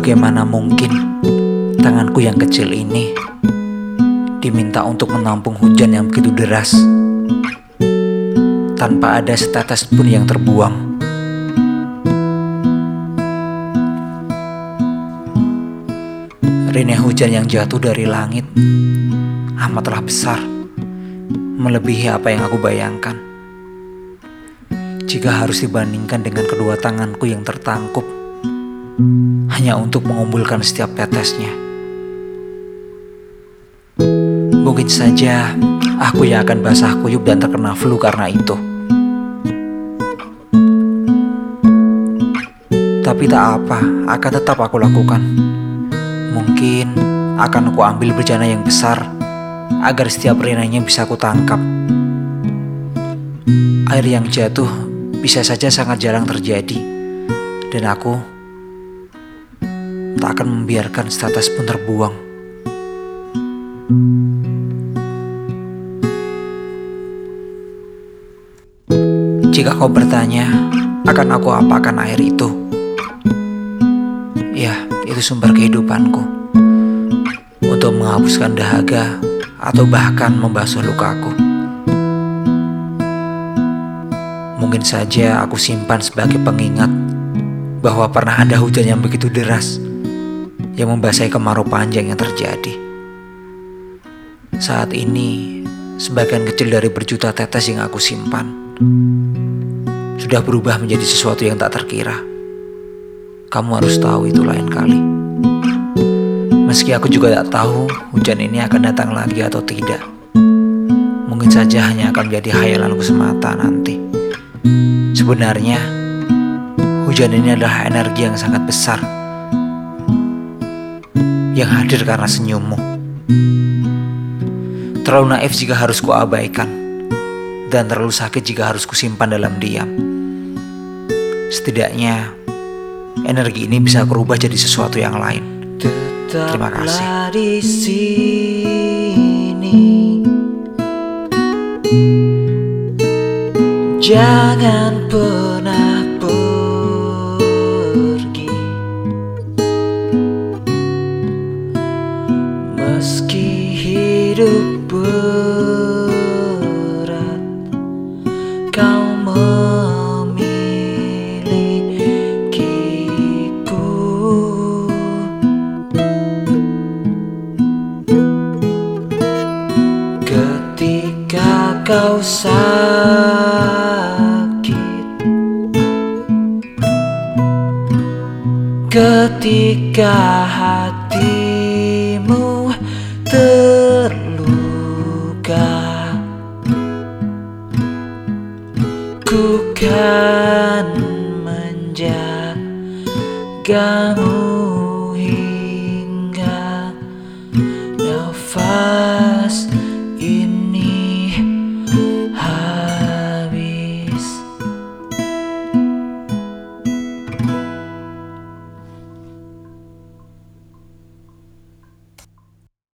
Bagaimana mungkin tanganku yang kecil ini diminta untuk menampung hujan yang begitu deras tanpa ada setetes pun yang terbuang. Rine hujan yang jatuh dari langit amatlah besar, melebihi apa yang aku bayangkan. Jika harus dibandingkan dengan kedua tanganku yang tertangkup, hanya untuk mengumpulkan setiap tetesnya. Mungkin saja aku yang akan basah kuyup dan terkena flu karena itu. Tapi tak apa, akan tetap aku lakukan. Mungkin akan aku ambil bejana yang besar agar setiap renanya bisa aku tangkap. Air yang jatuh bisa saja sangat jarang terjadi dan aku tak akan membiarkan status pun terbuang. Jika kau bertanya, akan aku apakan air itu? Ya, itu sumber kehidupanku. Untuk menghapuskan dahaga atau bahkan membasuh lukaku. Mungkin saja aku simpan sebagai pengingat bahwa pernah ada hujan yang begitu deras yang membasahi kemarau panjang yang terjadi. Saat ini, sebagian kecil dari berjuta tetes yang aku simpan sudah berubah menjadi sesuatu yang tak terkira. Kamu harus tahu itu lain kali. Meski aku juga tak tahu hujan ini akan datang lagi atau tidak. Mungkin saja hanya akan menjadi hayalanku semata nanti. Sebenarnya, hujan ini adalah energi yang sangat besar yang hadir karena senyummu. Terlalu naif jika harus kuabaikan dan terlalu sakit jika harus kusimpan dalam diam. Setidaknya energi ini bisa berubah jadi sesuatu yang lain. Terima kasih. di sini. Jangan pernah Meski hidup berat Kau memilikiku. Ketika kau sakit Ketika hatimu akan menjagamu hingga nafas.